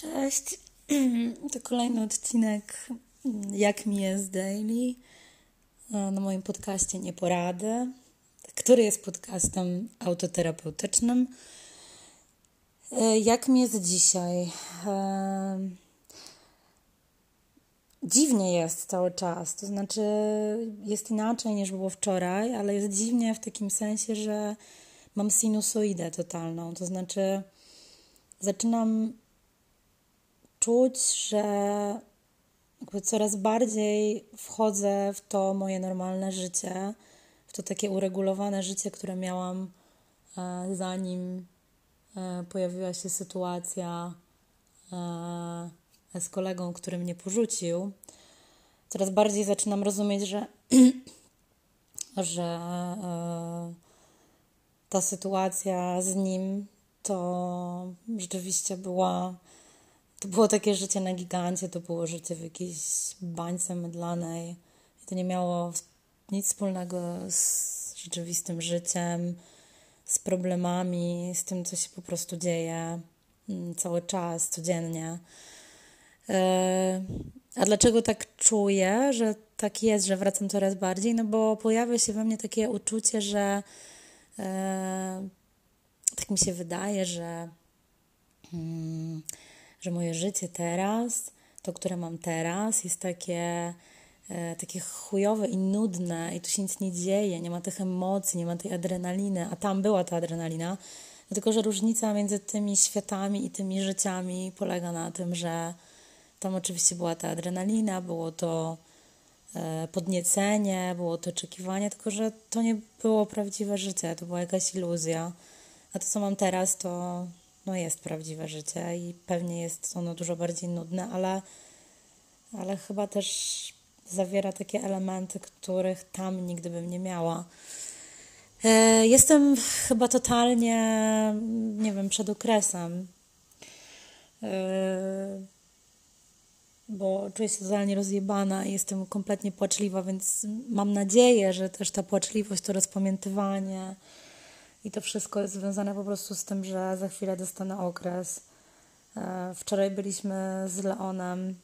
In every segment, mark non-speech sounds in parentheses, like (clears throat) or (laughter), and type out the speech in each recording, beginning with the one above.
Cześć. (clears throat) To kolejny odcinek Jak mi jest daily na moim podcaście Nieporady, który jest podcastem autoterapeutycznym. Jak mi jest dzisiaj? Dziwnie jest cały czas, to znaczy jest inaczej niż było wczoraj, ale jest dziwnie w takim sensie, że mam sinusoidę totalną, to znaczy zaczynam czuć, że jakby coraz bardziej wchodzę w to moje normalne życie, w to takie uregulowane życie, które miałam e, zanim e, pojawiła się sytuacja e, z kolegą, który mnie porzucił. Coraz bardziej zaczynam rozumieć, że, (clears throat) że ta sytuacja z nim to rzeczywiście była to było takie życie na gigancie, to było życie w jakiejś bańce mydlanej. To nie miało nic wspólnego z rzeczywistym życiem, z problemami, z tym, co się po prostu dzieje mm, cały czas, codziennie. E, a dlaczego tak czuję, że tak jest, że wracam coraz bardziej? No bo pojawia się we mnie takie uczucie, że e, tak mi się wydaje, że. Że moje życie teraz, to, które mam teraz, jest takie, e, takie chujowe i nudne i tu się nic nie dzieje, nie ma tych emocji, nie ma tej adrenaliny, a tam była ta adrenalina. Tylko, że różnica między tymi światami i tymi życiami polega na tym, że tam oczywiście była ta adrenalina, było to e, podniecenie, było to oczekiwanie, tylko że to nie było prawdziwe życie, to była jakaś iluzja. A to, co mam teraz, to no jest prawdziwe życie i pewnie jest ono dużo bardziej nudne, ale, ale chyba też zawiera takie elementy, których tam nigdy bym nie miała. E, jestem chyba totalnie, nie wiem, przed okresem, e, bo czuję się totalnie rozjebana i jestem kompletnie płaczliwa, więc mam nadzieję, że też ta płaczliwość, to rozpamiętywanie, i to wszystko jest związane po prostu z tym, że za chwilę dostanę okres. E, wczoraj byliśmy z Leonem,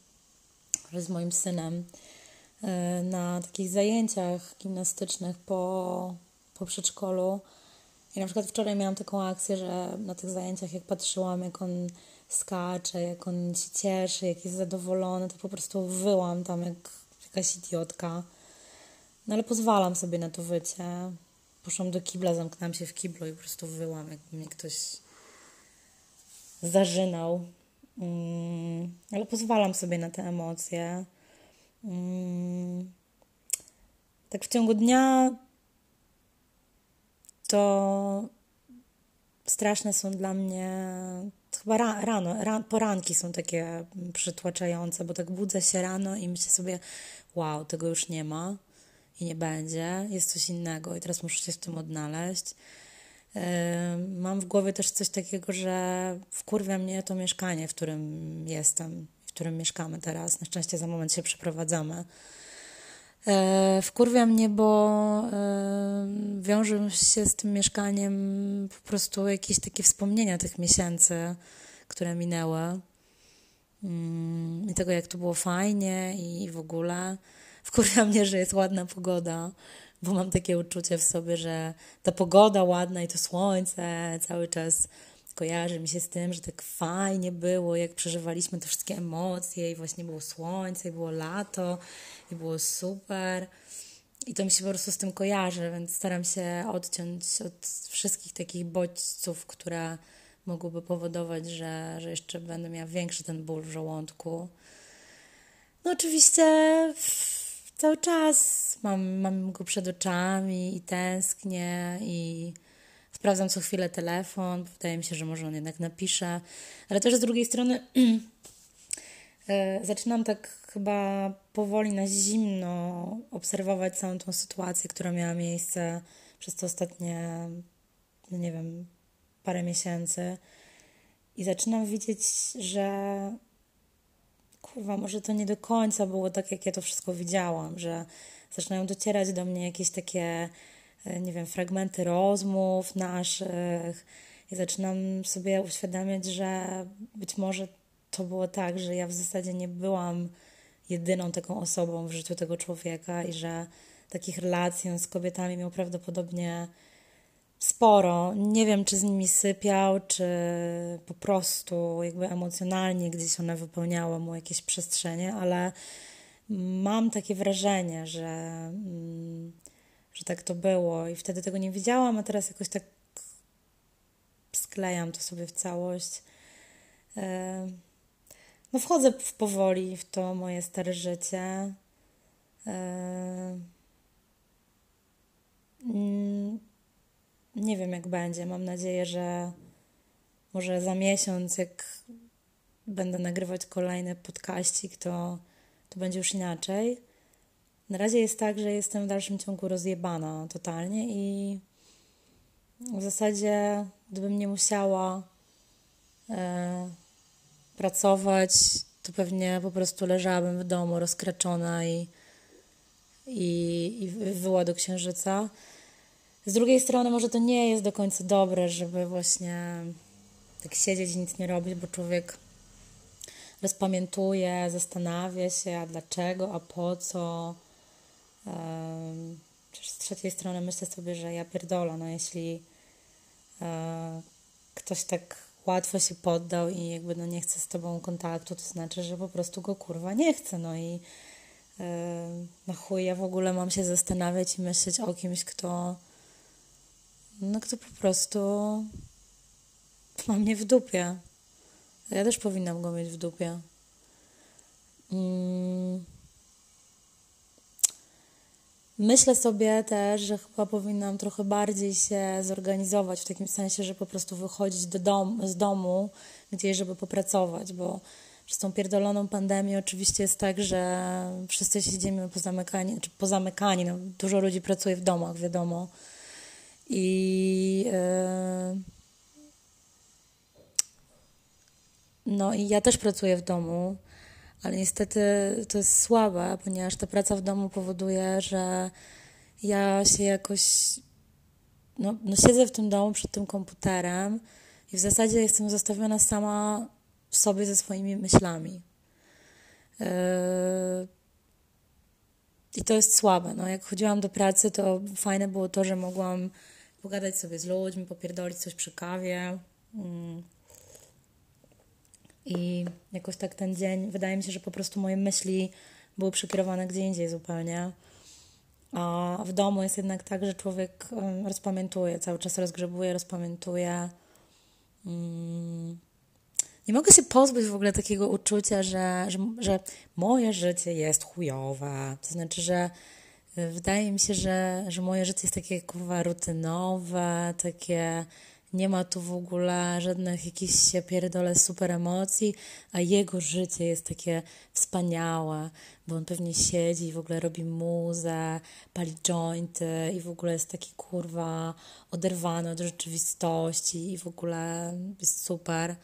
z moim synem, e, na takich zajęciach gimnastycznych po, po przedszkolu. I na przykład wczoraj miałam taką akcję, że na tych zajęciach, jak patrzyłam, jak on skacze, jak on się cieszy, jak jest zadowolony, to po prostu wyłam tam jak jakaś idiotka. No ale pozwalam sobie na to wycie poszłam do kibla, zamknęłam się w kiblu i po prostu wyłam, jakby mnie ktoś zażynał. Mm, ale pozwalam sobie na te emocje. Mm, tak w ciągu dnia to straszne są dla mnie chyba rano, ran, poranki są takie przytłaczające, bo tak budzę się rano i myślę sobie, wow, tego już nie ma i nie będzie, jest coś innego i teraz muszę się w tym odnaleźć. Mam w głowie też coś takiego, że wkurwia mnie to mieszkanie, w którym jestem, w którym mieszkamy teraz. Na szczęście za moment się przeprowadzamy. E, wkurwia mnie, bo wiąże się z tym mieszkaniem po prostu jakieś takie wspomnienia tych miesięcy, które minęły. Mm, I tego, jak to było fajnie i w ogóle. Wkurza mnie, że jest ładna pogoda, bo mam takie uczucie w sobie, że ta pogoda ładna i to słońce cały czas kojarzy mi się z tym, że tak fajnie było, jak przeżywaliśmy te wszystkie emocje i właśnie było słońce, i było lato, i było super. I to mi się po prostu z tym kojarzy, więc staram się odciąć od wszystkich takich bodźców, które mogłyby powodować, że, że jeszcze będę miała większy ten ból w żołądku. No oczywiście cały czas mam, mam go przed oczami i tęsknię i sprawdzam co chwilę telefon. Wydaje mi się, że może on jednak napisze, ale też z drugiej strony (clears throat) e, zaczynam tak chyba powoli na zimno obserwować całą tą sytuację, która miała miejsce przez te ostatnie, no nie wiem, parę miesięcy. I zaczynam widzieć, że kurwa, może to nie do końca było tak, jak ja to wszystko widziałam, że zaczynają docierać do mnie jakieś takie, e, nie wiem, fragmenty rozmów naszych. I zaczynam sobie uświadamiać, że być może to było tak, że ja w zasadzie nie byłam jedyną taką osobą w życiu tego człowieka i że takich relacji z kobietami miał prawdopodobnie sporo. Nie wiem, czy z nimi sypiał, czy po prostu jakby emocjonalnie gdzieś one wypełniały mu jakieś przestrzenie, ale mam takie wrażenie, że, mm, że tak to było i wtedy tego nie widziałam, a teraz jakoś tak sklejam to sobie w całość. E, no wchodzę w powoli w to moje stare życie. Nie wiem, jak będzie. Mam nadzieję, że może za miesiąc, jak będę nagrywać kolejny podkaścik, to, to będzie już inaczej. Na razie jest tak, że jestem w dalszym ciągu rozjebana totalnie i w zasadzie, gdybym nie musiała e, pracować, to pewnie po prostu leżałabym w domu rozkraczona i, i, i wyła do księżyca. Z drugiej strony, może to nie jest do końca dobre, żeby właśnie tak siedzieć i nic nie robić, bo człowiek rozpamiętuje, zastanawia się, a dlaczego, a po co. Um, z trzeciej strony myślę sobie, że ja pierdolę, no jeśli e, ktoś tak łatwo się poddał i jakby no nie chce z tobą kontaktu, to znaczy, że po prostu go kurwa nie chce, no i e, na chuj ja w ogóle mam się zastanawiać i myśleć o kimś, kto no kto po prostu ma mnie w dupie. Ja też powinnam go mieć w dupie. Mm. Myślę sobie też, że chyba powinnam trochę bardziej się zorganizować, w takim sensie, że po prostu wychodzić do dom, z domu gdzieś, żeby popracować, bo przez tą pierdoloną pandemię oczywiście jest tak, że wszyscy siedzimy pozamykani, czy pozamykani, no, dużo ludzi pracuje w domach, wiadomo. I yy, no i ja też pracuję w domu, ale niestety to jest słabe, ponieważ ta praca w domu powoduje, że ja się jakoś no, no siedzę w tym domu przed tym komputerem i w zasadzie jestem zostawiona sama sobie ze swoimi myślami. Yy, I to jest słabe. No, jak chodziłam do pracy, to fajne było to, że mogłam pogadać sobie z ludźmi, popierdolić coś przy kawie. Mm. I jakoś tak ten dzień, wydaje mi się, że po prostu moje myśli były przekierowane gdzie indziej zupełnie. A w domu jest jednak tak, że człowiek rozpamiętuje, cały czas rozgrzebuje, rozpamiętuje. Mm. Nie mogę się pozbyć w ogóle takiego uczucia, że, że, że moje życie jest chujowe. To znaczy, że Wydaje mi się, że, że moje życie jest takie kurwa rutynowe, takie nie ma tu w ogóle żadnych jakichś się pierdolę super emocji, a jego życie jest takie wspaniałe, bo on pewnie siedzi i w ogóle robi muzę, pali jointy i w ogóle jest taki kurwa oderwany od rzeczywistości i w ogóle jest super.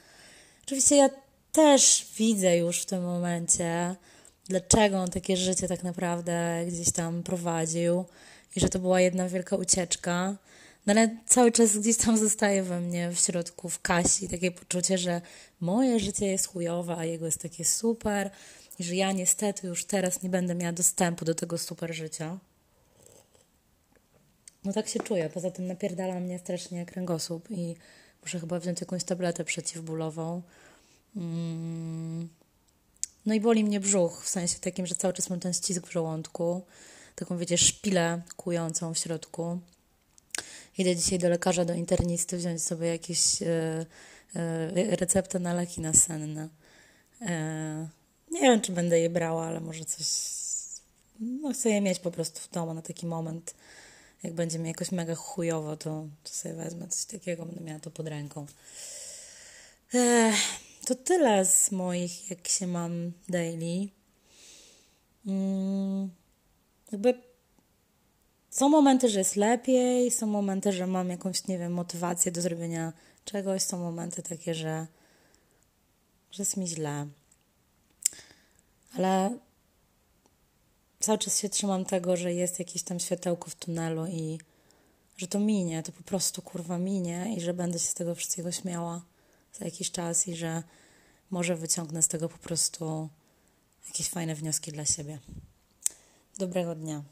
Oczywiście ja też widzę już w tym momencie, dlaczego on takie życie tak naprawdę gdzieś tam prowadził i że to była jedna wielka ucieczka. No ale cały czas gdzieś tam zostaje we mnie w środku, w kasi, takie poczucie, że moje życie jest chujowe, a jego jest takie super i że ja niestety już teraz nie będę miała dostępu do tego super życia. No tak się czuję. Poza tym napierdala mnie strasznie kręgosłup i muszę chyba wziąć jakąś tabletę przeciwbólową. Mm. No i boli mnie brzuch, w sensie takim, że cały czas mam ten ścisk w żołądku, taką, wiecie, szpilę kłującą w środku. Idę dzisiaj do lekarza, do internisty, wziąć sobie jakieś e, e, receptę na leki nasenne. E, nie wiem, czy będę je brała, ale może coś... No chcę je mieć po prostu w domu na taki moment. Jak będzie mi jakoś mega chujowo, to, to sobie wezmę coś takiego, będę miała to pod ręką. Ech to tyle z moich, jak się mam daily. Hmm, jakby są momenty, że jest lepiej, są momenty, że mam jakąś, nie wiem, motywację do zrobienia czegoś, są momenty takie, że, że jest mi źle. Ale cały czas się trzymam tego, że jest jakieś tam światełko w tunelu i że to minie, to po prostu kurwa minie i że będę się z tego wszystkiego śmiała za jakiś czas i że może wyciągnę z tego po prostu jakieś fajne wnioski dla siebie. Dobrego dnia.